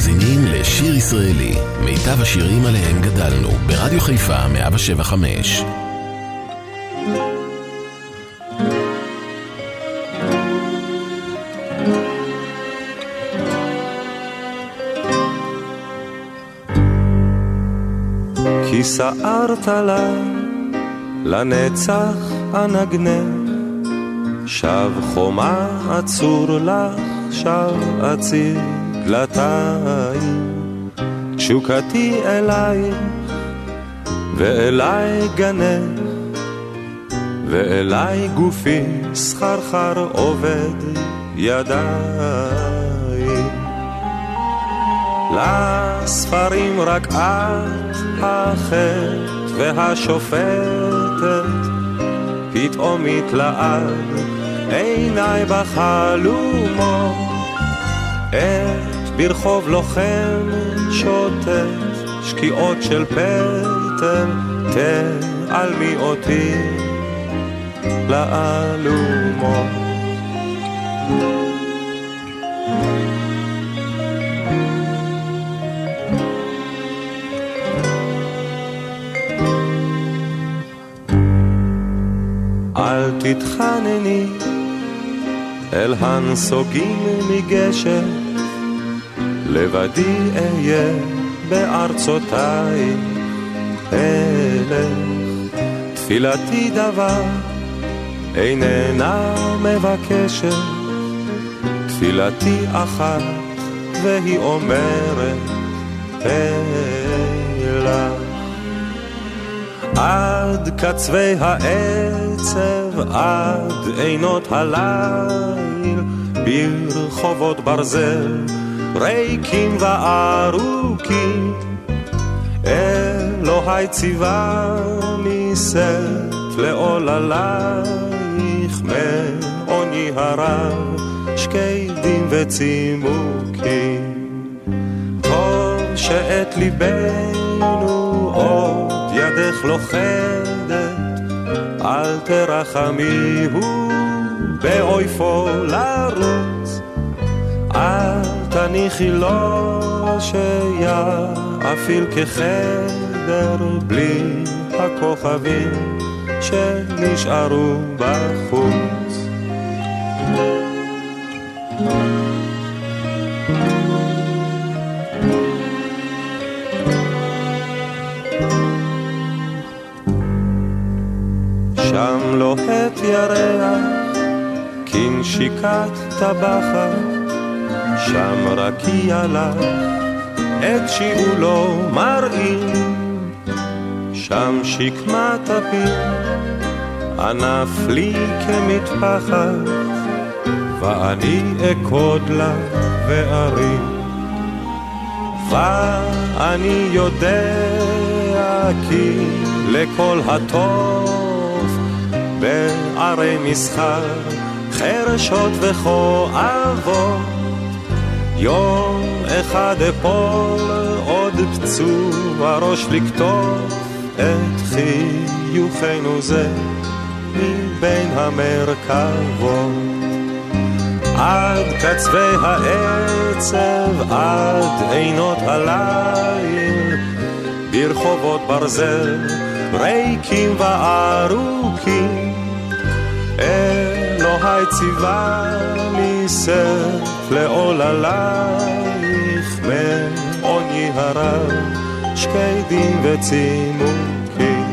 מאזינים לשיר ישראלי, מיטב השירים עליהם גדלנו, ברדיו חיפה 175. כי סערת לה לנצח אנגנך, שב חומה עצור לך, שב אציר דלתיים. תשוקתי אלייך ואליי גנך, ואליי גופי סחרחר עובד ידיים. לספרים רק את החטא והשופטת, פתאום התלעד עיניי בחלומות, את ברחוב לוחם שוטט, שקיעות של פטל, תעלמי אותי לאלומות. אל תתחנני אל הנסוגים מגשר, לבדי אהיה בארצותיי אלך. תפילתי דבר איננה מבקשת, תפילתי אחת והיא אומרת אלך. עד קצווי העצב, עד עינות הליל, ברחובות ברזל, ריקים וארוכים. אלוהי ציווני סף לעוללייך, מעוני הרב, שקדים וצימוקים. טוב שאת ליבנו עוד ידך לוכדת, אל תרחמי הוא באויפו לרוץ, אל תניחי לו שיאפיל כחדר בלי הכוכבים שנשארו בחוץ. שם לוהט ירח, כנשיקת טבחת, שם רקיע לך, את שיעולו מראים, שם שקמת הפיר, ענף לי כמטפחת, ואני אכוד לה וארים. ואני יודע כי לכל הטוב בערי מסחר, חרשות וכואבות. יום אחד אפול עוד פצוע ראש לקטוף את חיוכנו זה מבין המרכבות. עד קצווי העצב, עד עינות הליל, ברחובות ברזל, ריקים וארוכים. אלוהי ציווני סף לעוללייך, מעוני הרב, שקדים וצימוקים.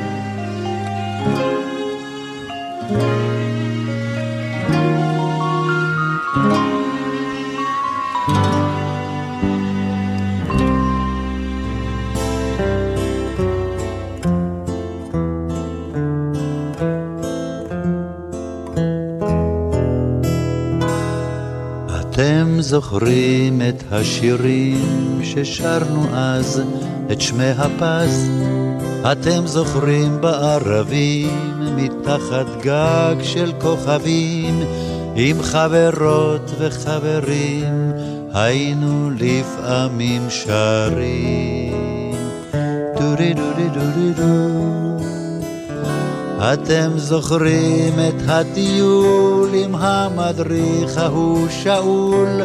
זוכרים את השירים ששרנו אז, את שמי הפז? אתם זוכרים בערבים, מתחת גג של כוכבים, עם חברות וחברים, היינו לפעמים שרים. דורי דורי דורי דורי אתם זוכרים את הטיול עם המדריך ההוא שאול,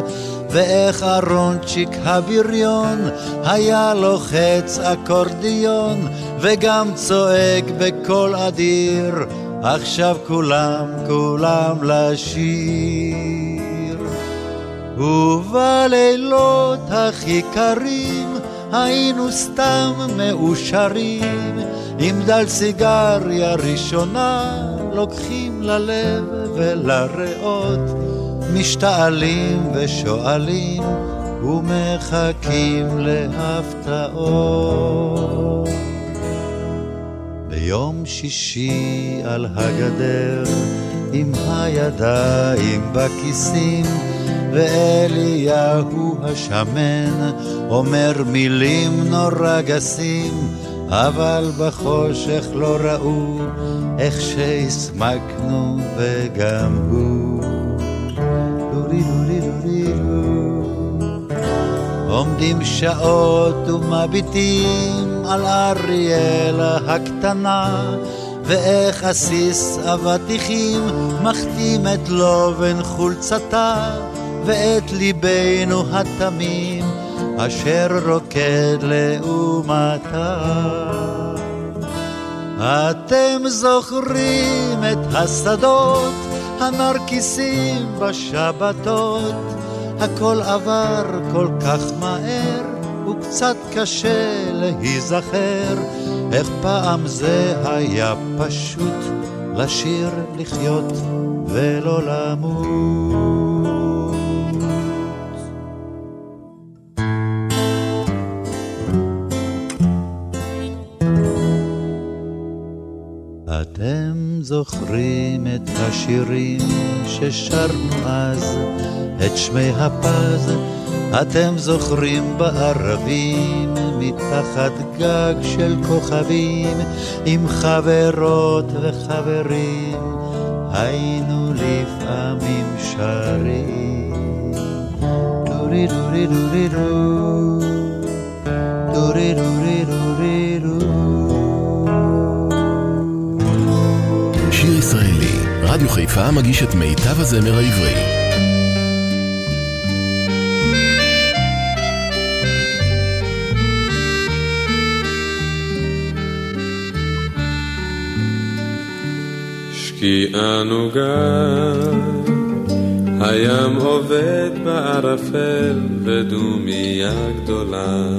ואיך אהרונצ'יק הבריון היה לוחץ אקורדיון וגם צועק בקול אדיר עכשיו כולם, כולם לשיר. ובלילות הכי קרים היינו סתם מאושרים עם דל סיגריה ראשונה לוקחים ללב ולריאות משתעלים ושואלים ומחכים להפתעות. ביום שישי על הגדר עם הידיים בכיסים ואליהו השמן אומר מילים נורא גסים אבל בחושך לא ראו איך שהסמקנו וגם הוא. עומדים שעות ומביטים על אריאלה הקטנה ואיך עסיס אבטיחים מחתים את לובן חולצתה ואת ליבנו התמים אשר רוקד לעומתה. אתם זוכרים את השדות, הנרקיסים בשבתות, הכל עבר כל כך מהר, וקצת קשה להיזכר, איך פעם זה היה פשוט לשיר, לחיות ולא למות. זוכרים את השירים ששרנו אז, את שמי הפז, אתם זוכרים בערבים, מתחת גג של כוכבים, עם חברות וחברים, היינו לפעמים שרים. דורי דורי דורי דו, דורי דורי דורי רדיו חיפה מגיש את מיטב הזמר העברי. שקיעה נוגה, הים עובד בערפל ודומיה גדולה,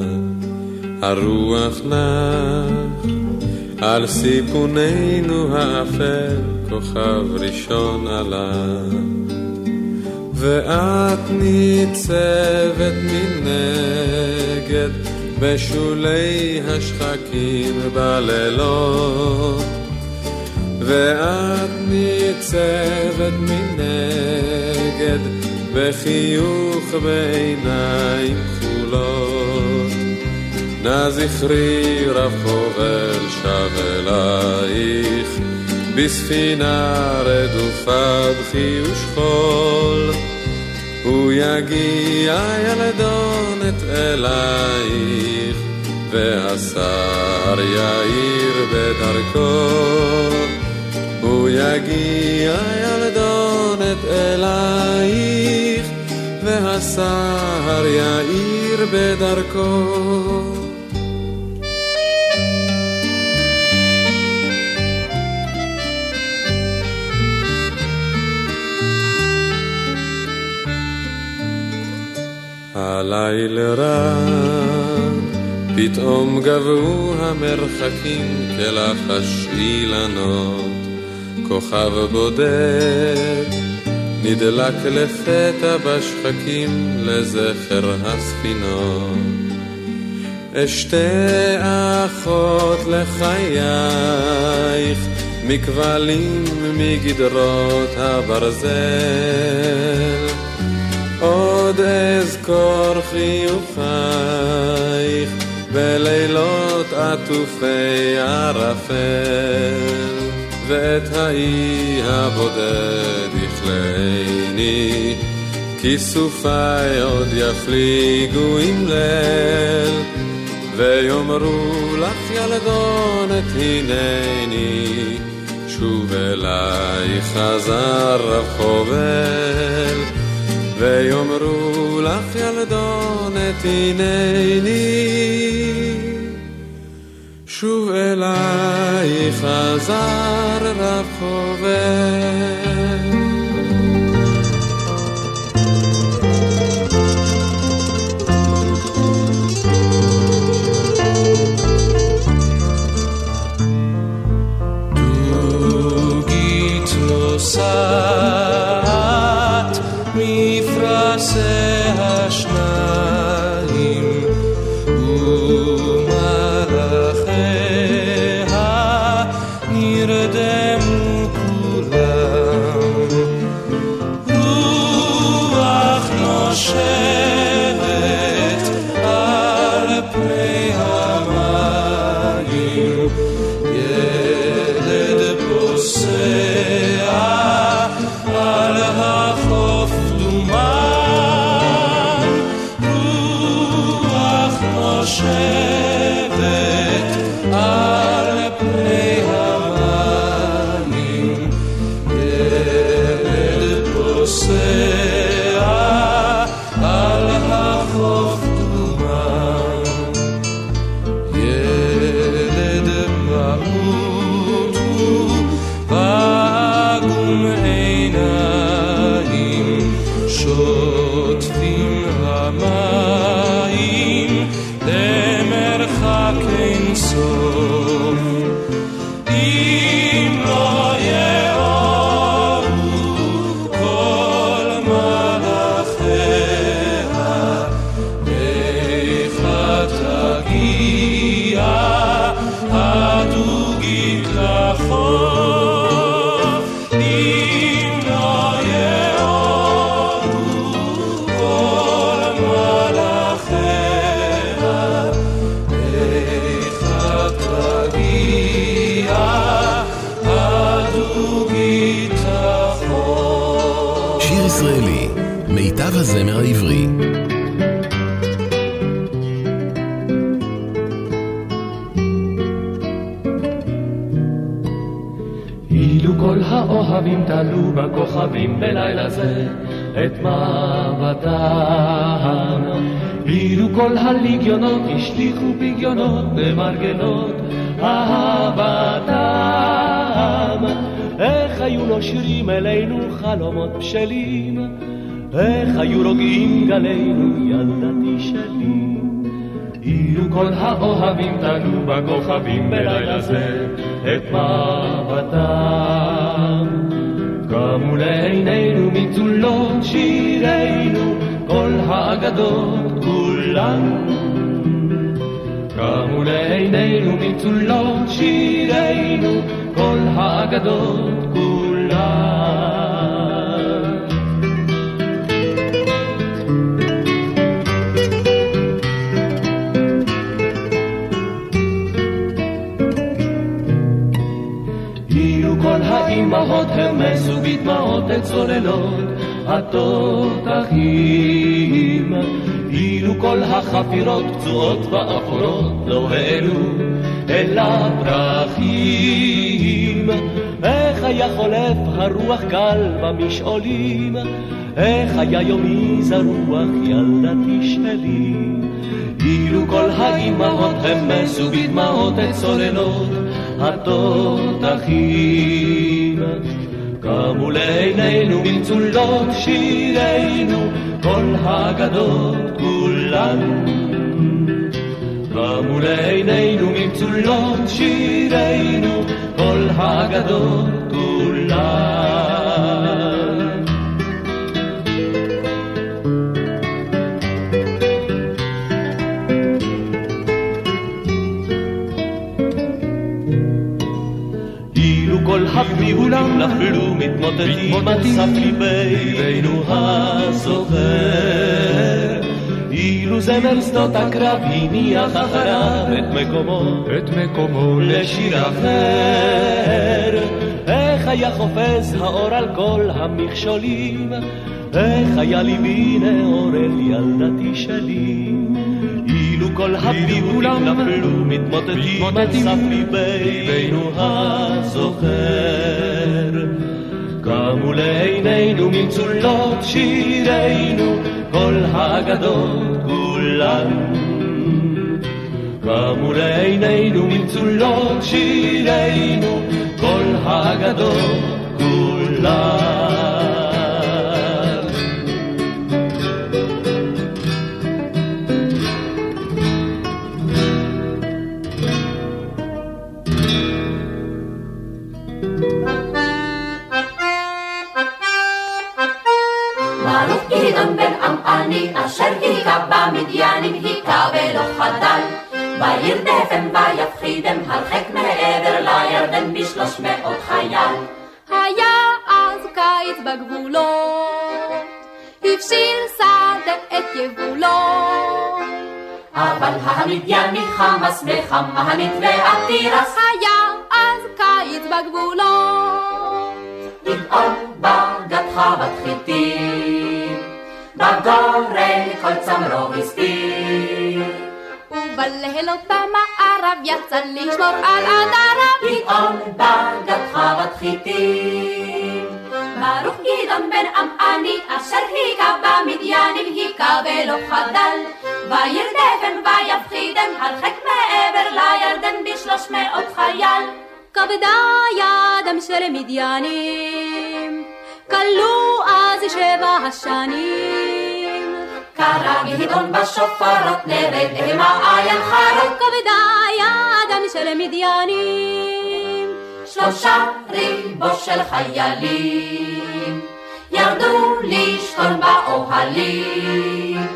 הרוח נח על סיפוננו האפל כוכב ראשון עלה ואת ניצבת מנגד בשולי השחקים בלילות. ואת ניצבת מנגד בחיוך בעיניים כחולות. נא זכרי רב חובל שב אלייך בספינה רדופה בכי ושכול הוא יגיע ילדונת אלייך והשר יאיר בדרכו. הוא יגיע ילדונת אלייך והשר יאיר בדרכו הלילה רע, פתאום גבו המרחקים כלחש אילנות, כוכב בודד נדלק לפתע בשחקים לזכר הספינות. אשתי אחות לחייך, מכבלים מגדרות הברזל. עוד אזכור חיוכייך בלילות עטופי ערפל ואת האי הבודד יכלני כיסופי עוד יפליגו עם ליל ויאמרו לך ילדונת הנני שוב אליי חזר רב חובל ויאמרו לך ילדונת הנני שוב אליי חזר רב חובר את מבטם. אילו כל הליגיונות השליכו פגיונות במרגנות אהבתם. איך היו נושרים אלינו חלומות בשלים, איך היו רוגעים גלינו ילדתי שלי. אילו כל האוהבים תלו בכוכבים בלילה זה את מבטם. קמו לעינינו מצולות שירינו, כל האגדות כולן. קמו לעינינו מצולות שירינו, כל האגדות האימהות בדמעות את צוללות התותחים. אילו כל החפירות פצועות ואפורות לא העלו אל הפרחים. איך היה חולף הרוח קל במשעולים, איך היה יומי זרוח ילדתי שלי. אילו כל האימהות המסו בדמעות את צוללות התותחים. קמו לעינינו במצולות שירינו, כל האגדות כולן. קמו לעינינו ממצולות שירינו, כל האגדות כולן. נפלו מתמוטטים על סף ליבנו הזוכר. אילו זמר שדות הקרב הניח אחריו את מקומו, את מקומו לשיר אחר. איך היה חופז האור על כל המכשולים, איך היה ליבי נאור אל ילדתי שלי. אילו כל הביבולים נפלו מתמוטטים על סף ליבנו הזוכר. קמו לעינינו ממצולות שירינו, כל האגדות כולן. קמו לעינינו ממצולות שירינו, כל האגדות כולן. במדיינים היכה ולא חדל. וירדפם ויפחידם הרחק מעבר לירדן בשלוש מאות חייל. היה אז קיץ בגבולות, הפשיר שדה את יבולו. אבל המדייני חמאס וחמנית ועתירס היה אז קיץ בגבולות. גדעון בגד חוות חיטים בגורן כל צמרו הסתיר. ובלילות במערב יצא לשמור על עדריו. גדעון בגד חוות חיטים. ברוך גדעון בן עמעני אשר היכה במדיינים היכה ולא חדל. וירדפם ויפחידם הרחק מעבר לירדן בשלוש מאות חייל. כבדה ידם של מדיינים כלו אז שבע השנים. קרא גדעון בשופרות נרד המה עין חרוד. כבדה ידם של מדיינים. שלושה ריבו של חיילים ירדו לשכון באוהלים.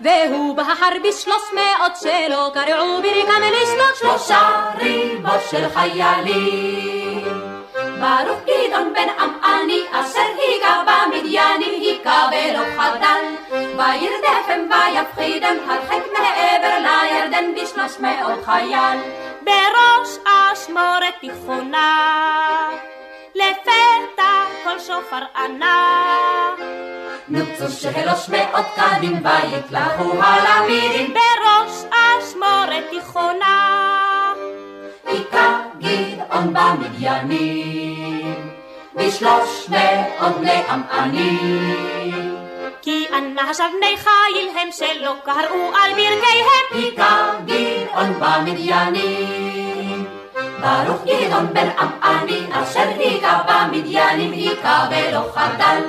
והוא בהר בשלוש מאות שלא קרעו בריקם לשתות שלושה ריבו של חיילים ברוך גדעון בן עמעני אשר היכה במדיינים היכה ולא חדל וירדפם ויפחידם הרחק מעבר לירדן בשלוש מאות חייל. בראש אשמורת תיכונה לפתע כל שופר ענה. נוצו שלוש מאות קדים ויתלכו הלמידים. בראש אשמורת תיכונה היכה גדעון במדיינים בשלוש מאות בני עמענים. כי אנשיו בני חיל הם שלא קראו על ברכיהם היכה גדעון במדיינים ברוך גדעון בן עמעני אשר היכה במדיינים היכה ולא חדל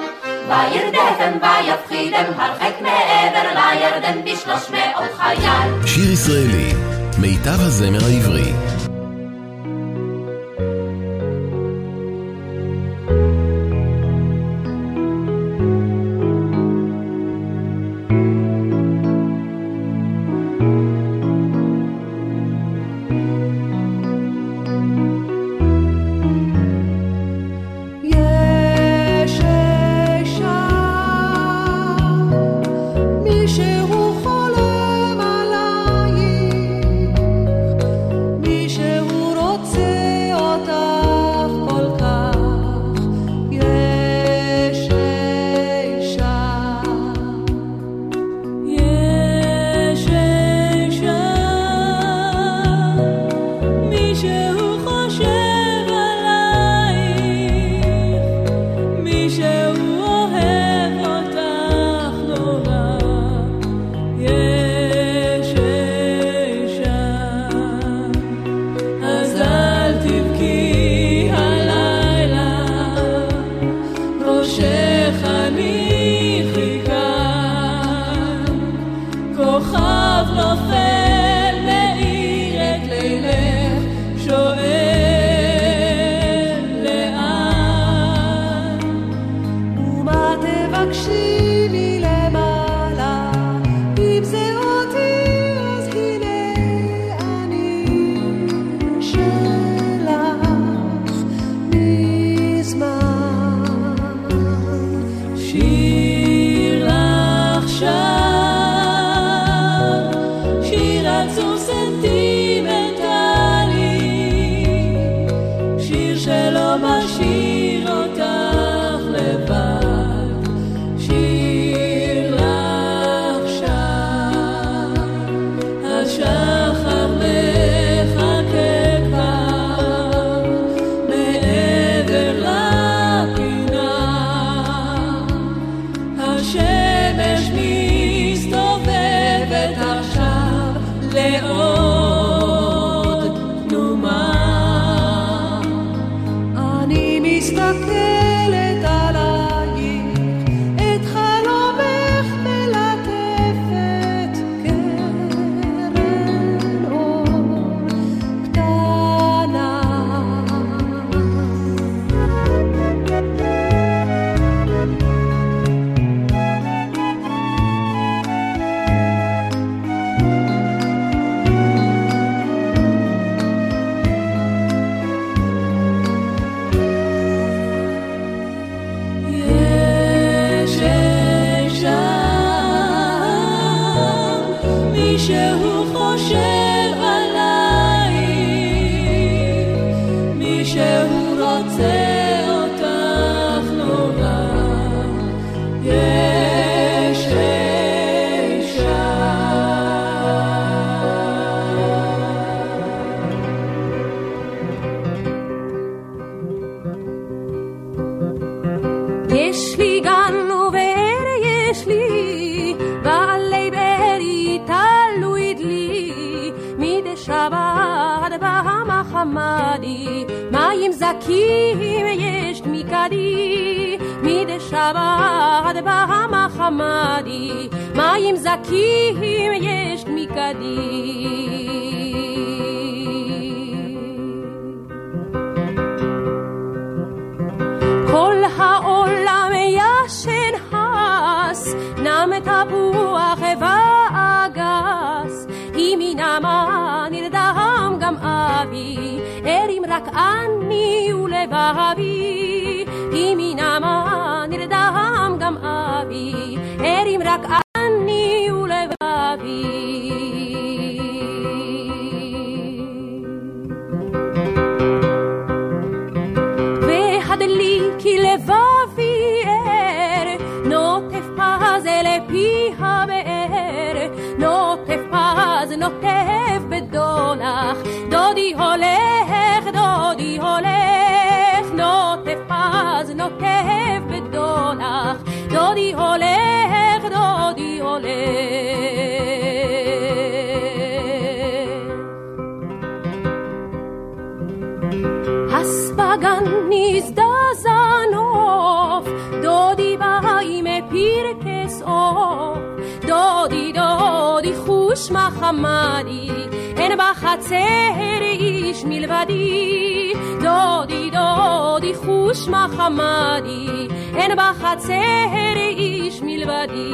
וירדפם ויפחידם הרחק מעבר לירדן בשלוש מאות חייל שיר ישראלי, מיטב הזמר העברי. פז נוטף בדולח, דודי הולך, דודי הולך. הספגן נזדז הנוף, דודי בא מפרקס עוף. דודי דודי חוש מחמדי, אין בחצר איש מלבדי. דודי דודי חוש מחמדי, אין בחצר איש מלבדי.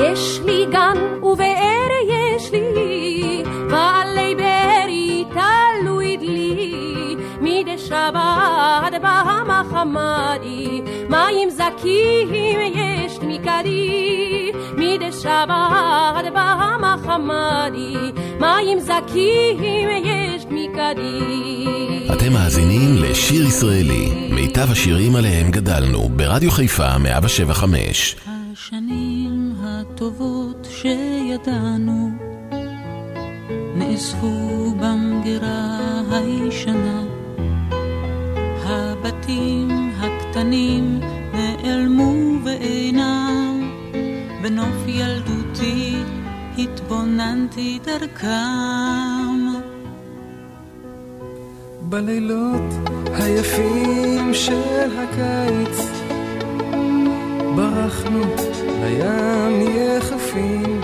יש לי גן ובאר יש לי, ועלי בארי תלוי דלי, מדי שבת בהמחמדי, מים זכים יש מקדי, מדי שבת בהמחמדי, מים זכים יש מקדי. אתם מאזינים לשיר ישראלי, מיטב השירים עליהם גדלנו, ברדיו חיפה 175. הקטנים נעלמו ואינם, בנוף ילדותי התבוננתי דרכם. בלילות היפים של הקיץ ברחנו לים יחפים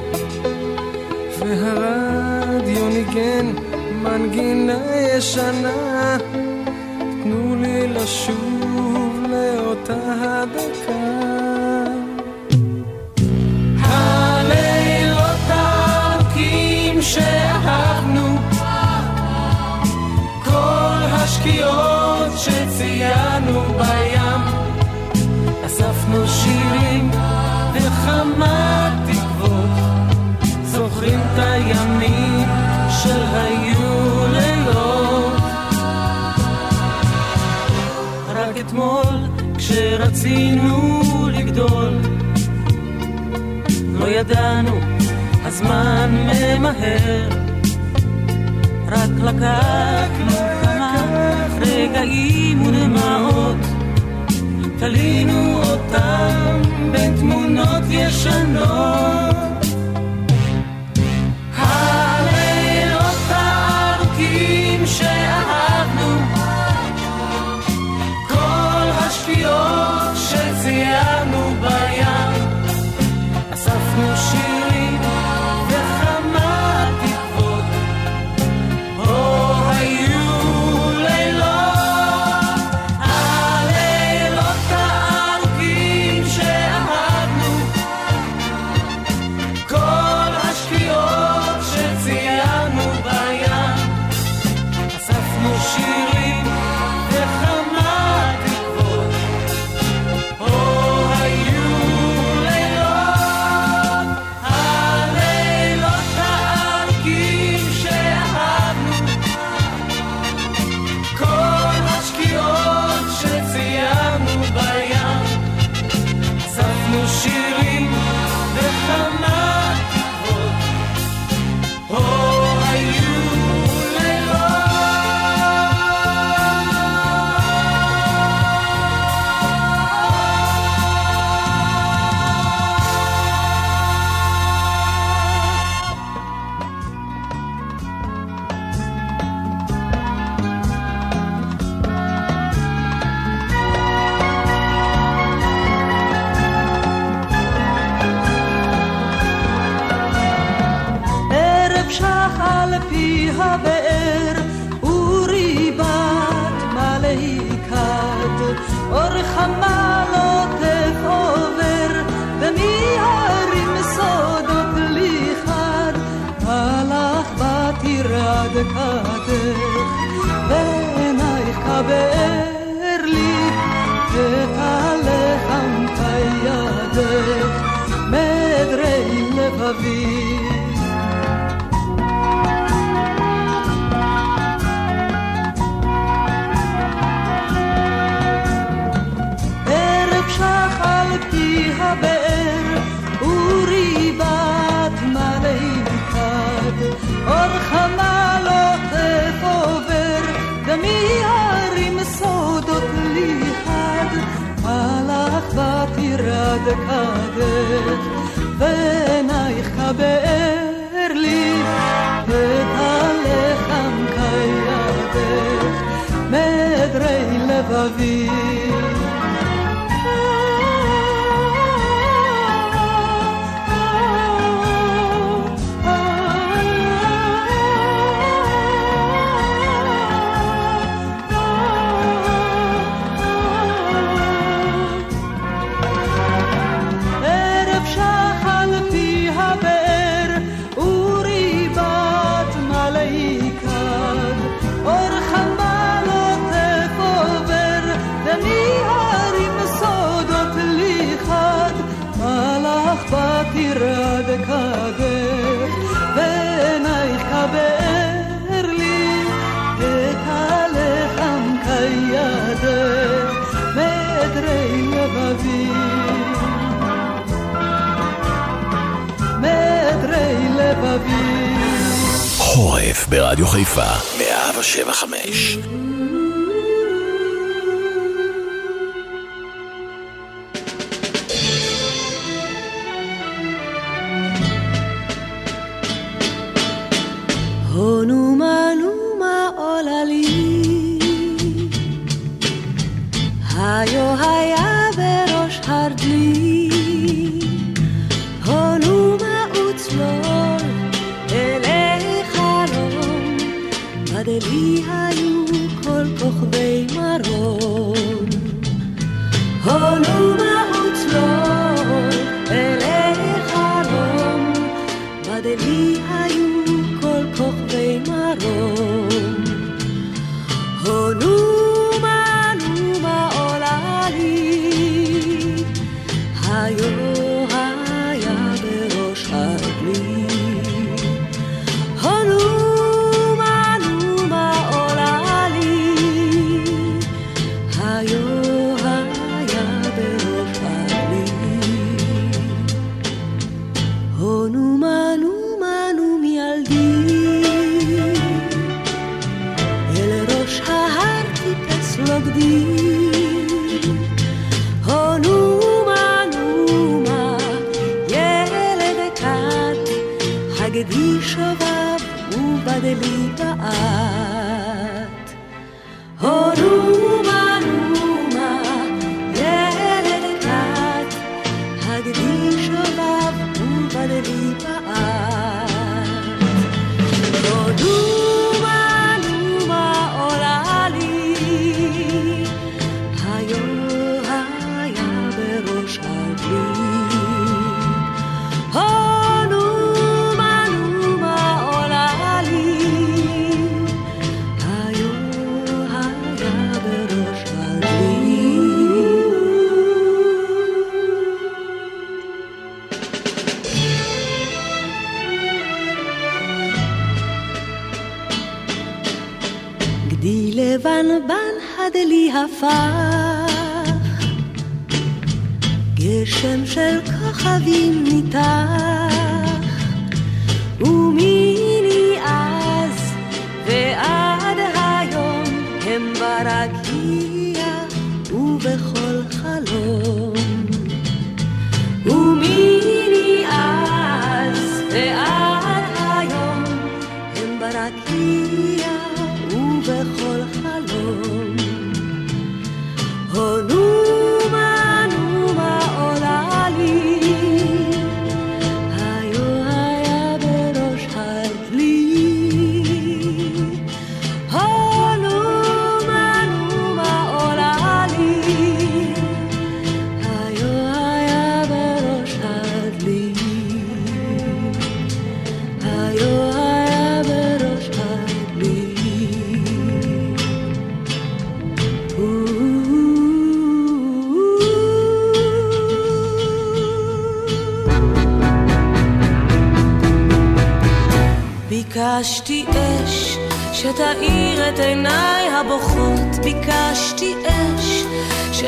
והרדיו ניגן מנגינה ישנה תנו לי לשוב לאותה הדקה. הלילות הארוכים שאהבנו כל השקיעות שציינו בים. אספנו שירים וכמה תקוות זוכרים את הימים של היו לילות. רק אתמול כשרצינו לגדול. לא ידענו הזמן ממהר. רק לקחנו כמה רגעים ודמעות תלינו אותם בין תמונות ישנות. השקיעות oceano. ברדיו חיפה 107.5.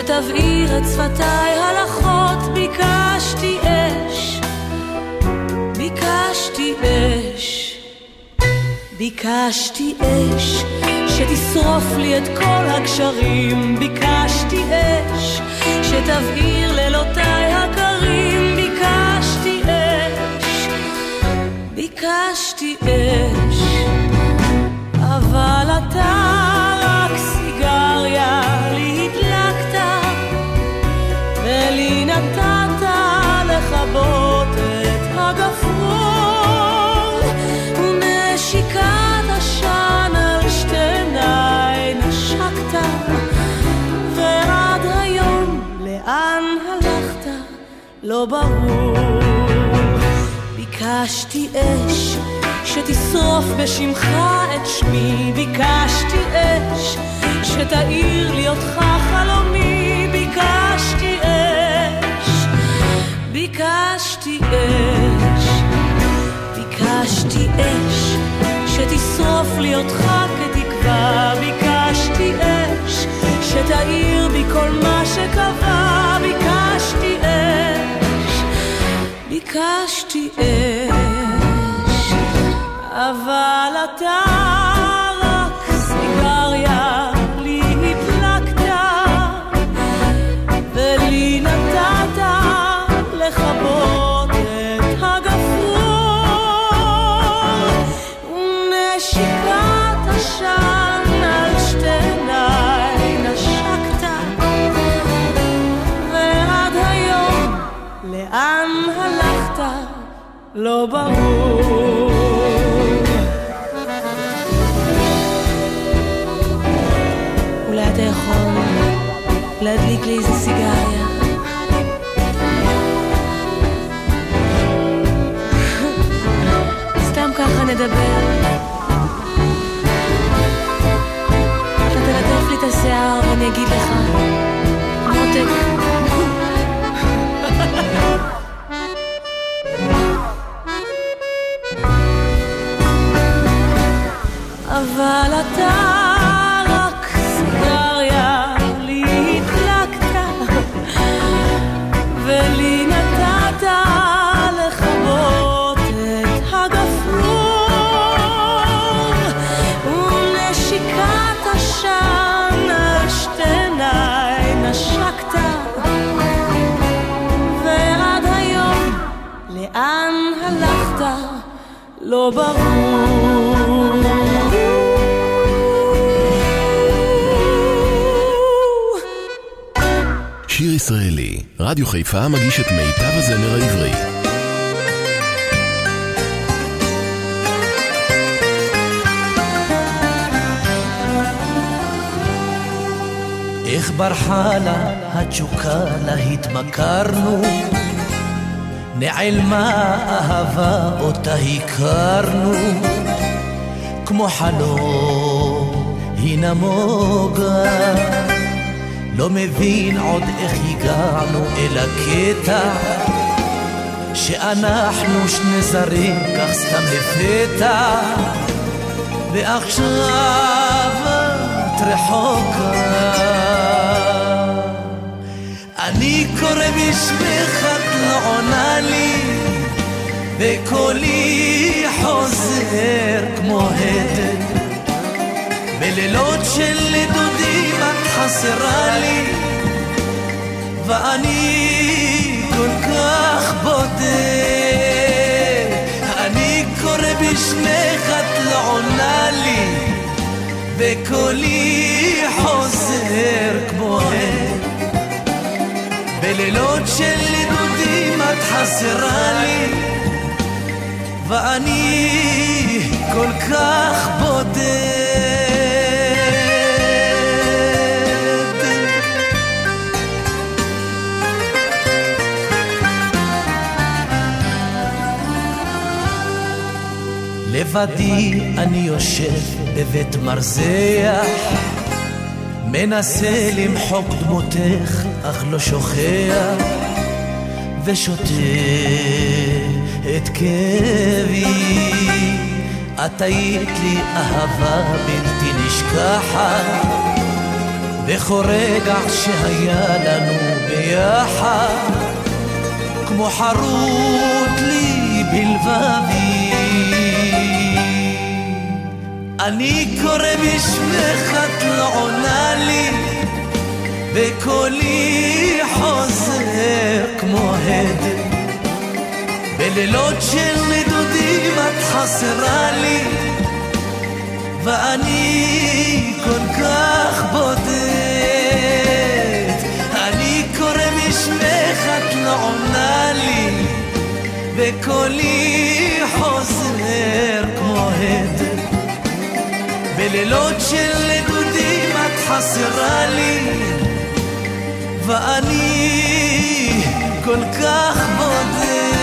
שתבעיר את שפתיי הלכות ביקשתי אש, ביקשתי אש, ביקשתי אש שתשרוף לי את כל הגשרים, ביקשתי אש שתבעיר לילותיי הקרים, ביקשתי אש, ביקשתי אש, אבל אתה לא ברור. ביקשתי אש שתשרוף בשמך את שמי, ביקשתי אש שתאיר לי אותך חלומי, ביקשתי אש, ביקשתי אש, ביקשתי אש שתשרוף לי אותך כתקווה, ביקשתי אש שתאיר בי כל מה שקבע, ביקשתי ביקשתי אש, אבל אתה נדבר. אתה תלטף לי את השיער ואני אגיד לך, מותק. אבל אתה לא ברור. ישראלי, רדיו חיפה מגיש את מיטב הזמר העברי. איך ברחה לה התשוקה לה התמכרנו נעלמה אהבה אותה הכרנו כמו חלום היא נמוגה לא מבין עוד איך הגענו אל הקטע שאנחנו שני זרים כך סתם לפתע ועכשיו את רחוקה אני קורא בשמך את לא עונה לי וקולי חוזר כמו הדר בלילות של נדודים את חסרה לי ואני כל כך בודד. אני קורא בשמך את לא עונה לי וקולי חוזר כמו הם בלילות של נדודים את חסרה לי ואני כל כך בודד. לבדי אני יושב בבית מרזח, מנסה למחוק דמותך, אך לא שוכח, ושותה את כאבי. את היית לי אהבה בלתי נשכחת, בכל רגע שהיה לנו ביחד, כמו חרוט לי בלבבי. אני קורא בשמך, את לא עונה וקולי חוזר כמו הד. בלילות של נדודים את חסרה לי, ואני כל כך בודד. אני קורא בשמך, את לא עונה לי, וקולי חוזר כמו הד. בלילות של נדודים את חסרה לי, ואני כל כך בודד.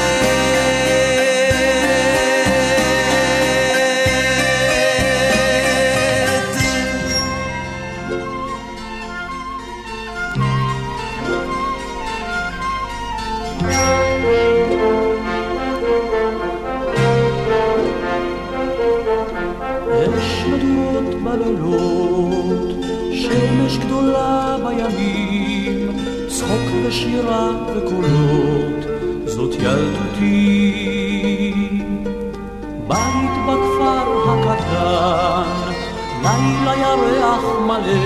שירה וקולות, זאת ילדותי. בית בכפר הקטן, לילה ירח מלא,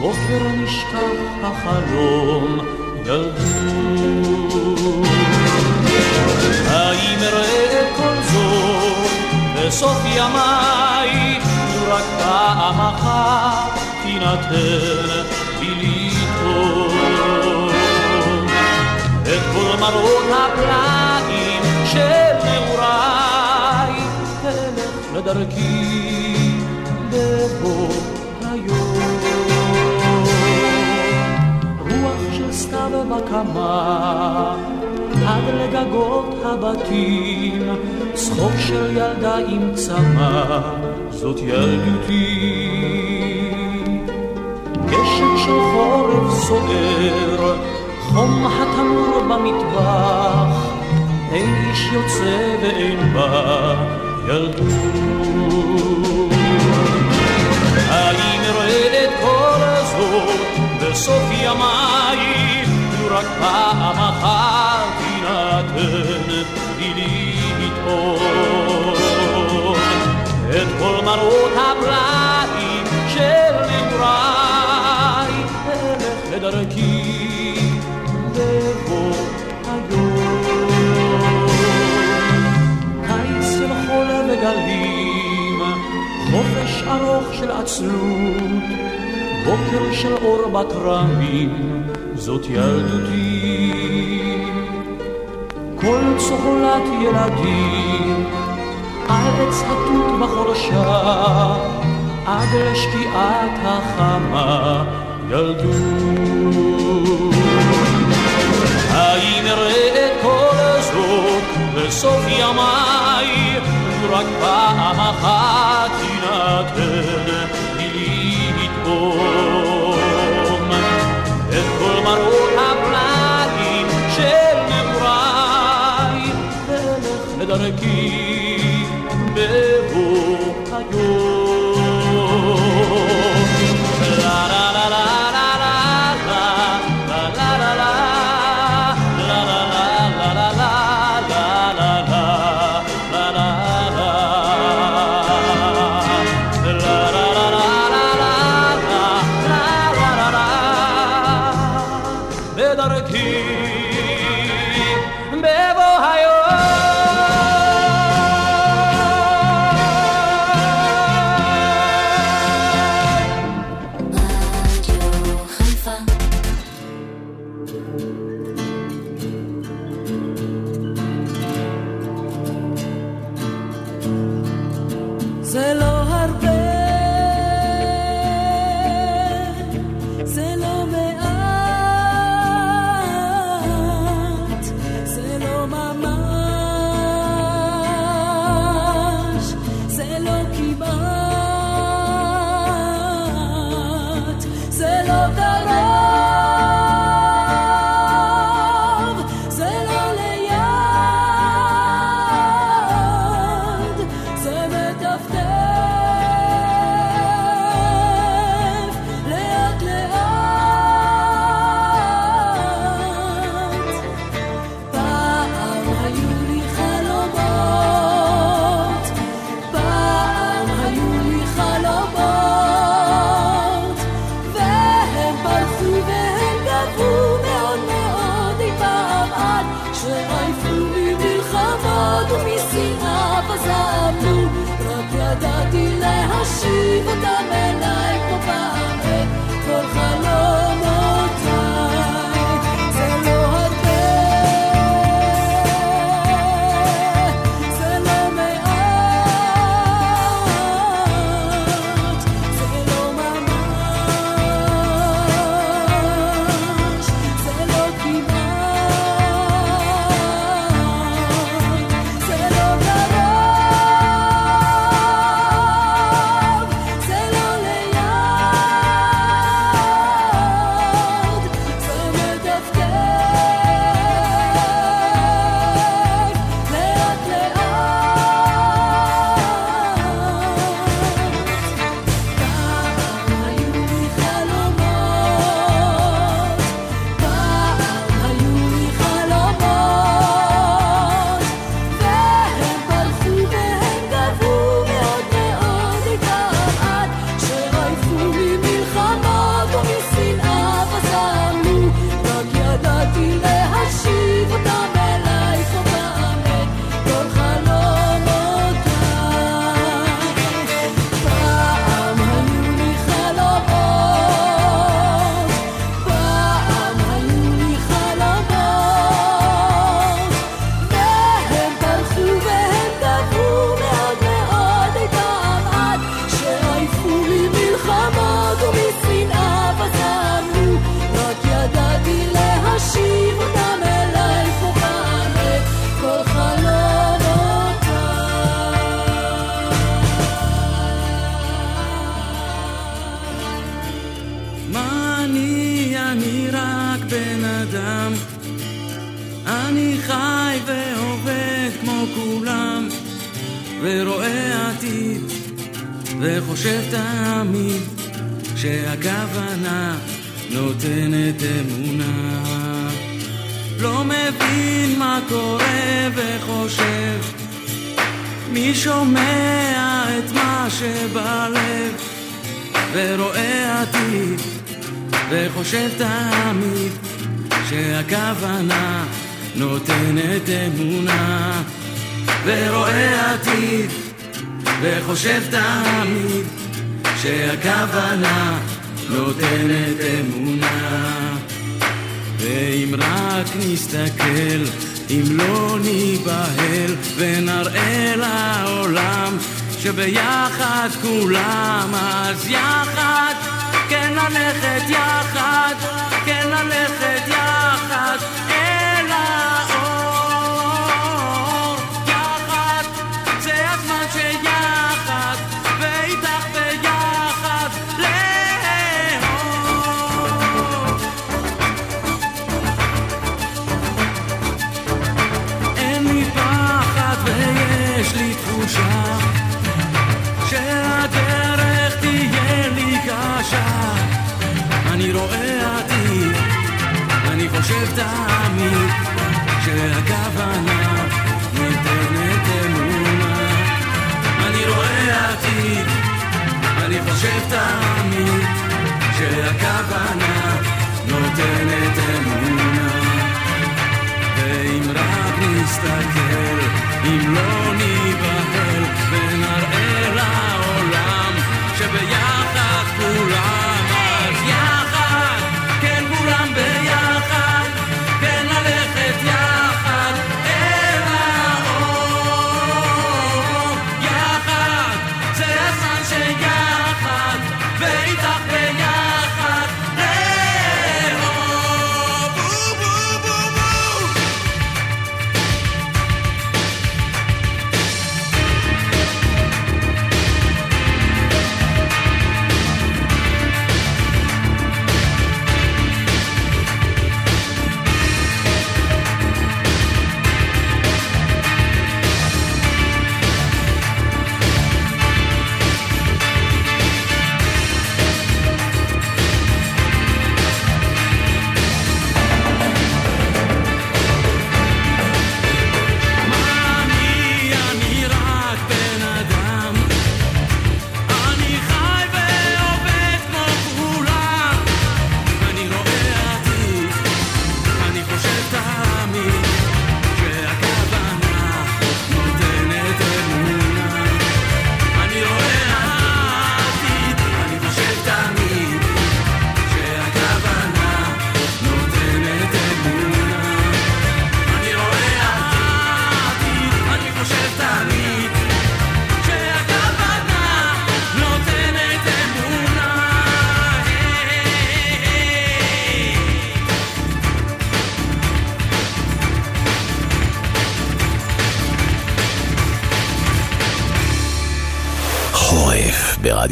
בוקר נשכח החלום, ילדות. האם אראה את כל זאת בסוף ימיי, רק פעם אחת תינתן לי כל מראות הפלאים של נעוריי, אלך לדרכי בבוא היום. רוח של סתיו בקמה עד לגגות הבתים, צחוק של ילדה עם צמא, זאת ילדותי. גשם של חורף סוער, חום התנור במטבח, אין איש יוצא ואין בא. האם אראה את כל זאת בסוף ימיי, רק פעם אחת יינתן לי לטעום את כל מראות הפלאים של נעוריי, אלך לדרכי בבוא היום. קיץ של חול וגלים, חופש ארוך של עצלות, בוקר של אור בכרמים, זאת ילדותי. כל צוחלת ילדים, על עץ התות בחורשה, עד לשקיעת החמה, ילדות. האם אראה את כל זאת בסוף ימיי, רק פעם אחת יינתן לי לטעום את כל מראות הפלאים של נעוריי, ואלך לדרכי לא מבין מה קורה וחושב, מי שומע את מה שבלב, ורואה עתיד, וחושב תמיד שהכוונה נותנת אמונה, ורואה עתיד, וחושב תמיד שהכוונה נותנת אמונה. ואם רק נסתכל, אם לא ניבהל, ונראה לעולם שביחד כולם, אז יחד, כן ללכת יחד, כן ללכת יחד. תמיד שהכוונה ניתנת אמונה. אני רואה עתיד, אני חושב תמיד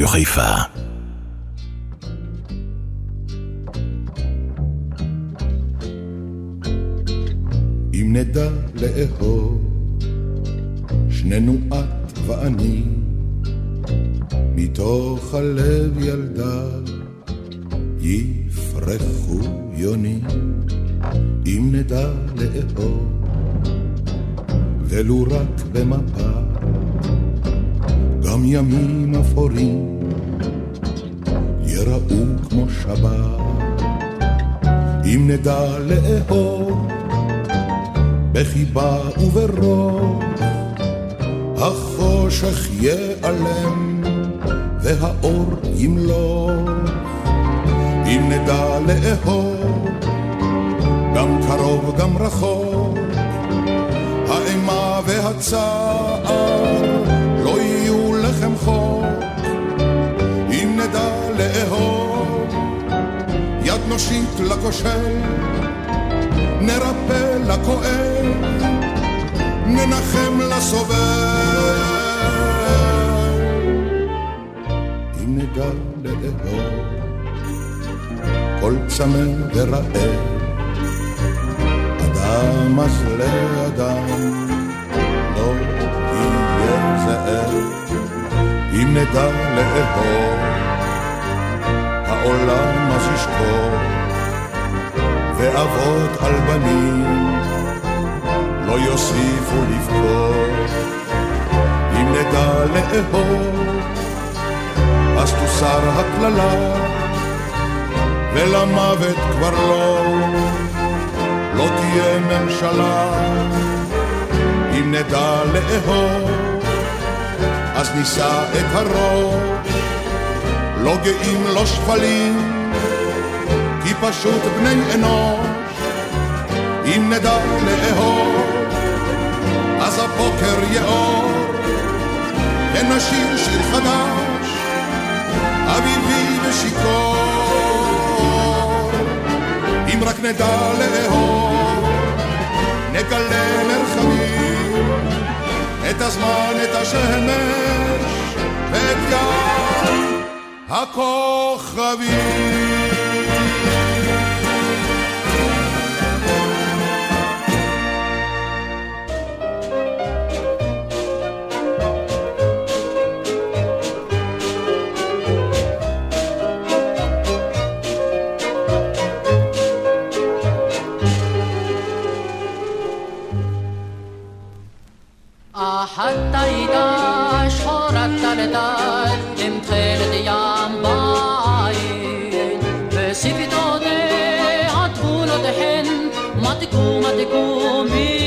ברדיו חיפה. אם נדע לאהוב, שנינו את ואני, מתוך הלב ילדה יפרחו יונים. אם נדע לאהוב, ולו רק במפה גם ימים אפורים כמו שבת, אם נדע לאהוב בחיבה וברוב, החושך ייעלם והאור ימלוך, אם נדע לאהוב גם קרוב גם רחוק, האימה והצער נושיט לכושל, נרפא לכואב, ננחם לסובל. אם נדע לאהוב כל צמא ורעב, אדם אז לאדם לא יהיה זאב, אם נדע לאהוב העולם אז ישקור, ואבות על בנים לא יוסיפו לבכור. אם נדע לאהוב, אז תוסר הקללה, ולמוות כבר לא, לא תהיה ממשלה. אם נדע לאהוב, אז נישא את הראש. לא גאים, לא שפלים, כי פשוט בני אנוש, אם נדע לאהוב, אז הבוקר יאור, ונשיר שיר חדש, אביבי ושיכור. אם רק נדע לאהוב, נגלה מרחבים, את הזמן, את השמש, ואת גב. הכוכבים. حتى إذا شهرت لدار Toma-te comigo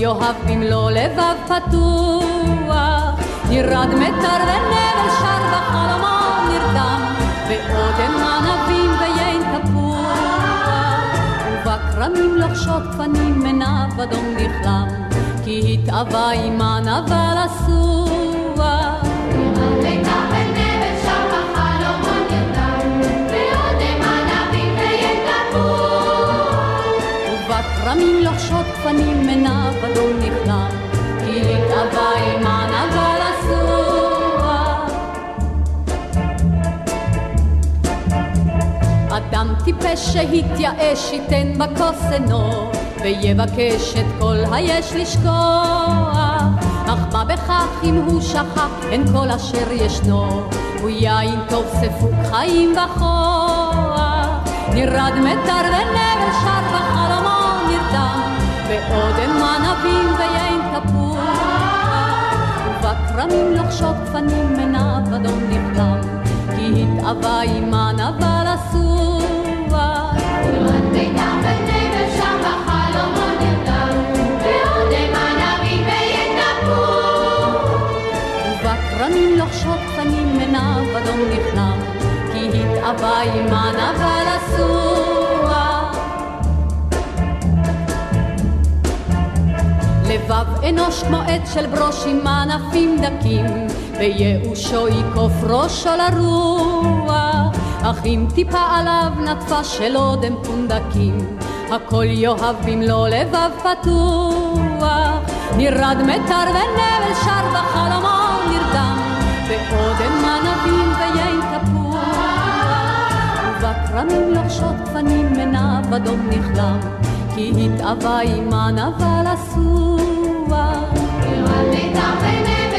יאהב במלוא לבב פתוח, ירד מטר ונבל שר בחלומו נרדם, באודם ענבים ויין תפוח, ובכרמים לוחשות גפנים עיניו אדום נכלם. כי התאווה עימן אבל אסורה. אדם טיפש שהתייאש ייתן בכוס עינו, ויבקש את כל היש לשכוח. אך מה בכך אם הוא שכח אין כל אשר ישנו, הוא יין טוב ספוק חיים וכוח. נרד מטר ונבל שר בחלומו נרדם, באודם ענבים ויין תפוח. ובכרמים לחשות גפנים עיניו אדום נכלם, כי התאווה עימן אבל אסורה. התאווה עימן אבל אסורה. לבב אנוש כמו עץ של ברוש עם ענפים דקים, בייאושו יקוף ראשו לרוח, אך אם טיפה עליו נטפה של אודם פונדקים, הכל יאהב במלוא לבב פתוח. נרד מתר ונבל שר בחלומו נרדם, ואודם מנבים ויין תפוח. ובכרמים לוחשות פנים מנב אדום נכלם, כי התאווה עימן אבל אסור. נרד מיתר ונבל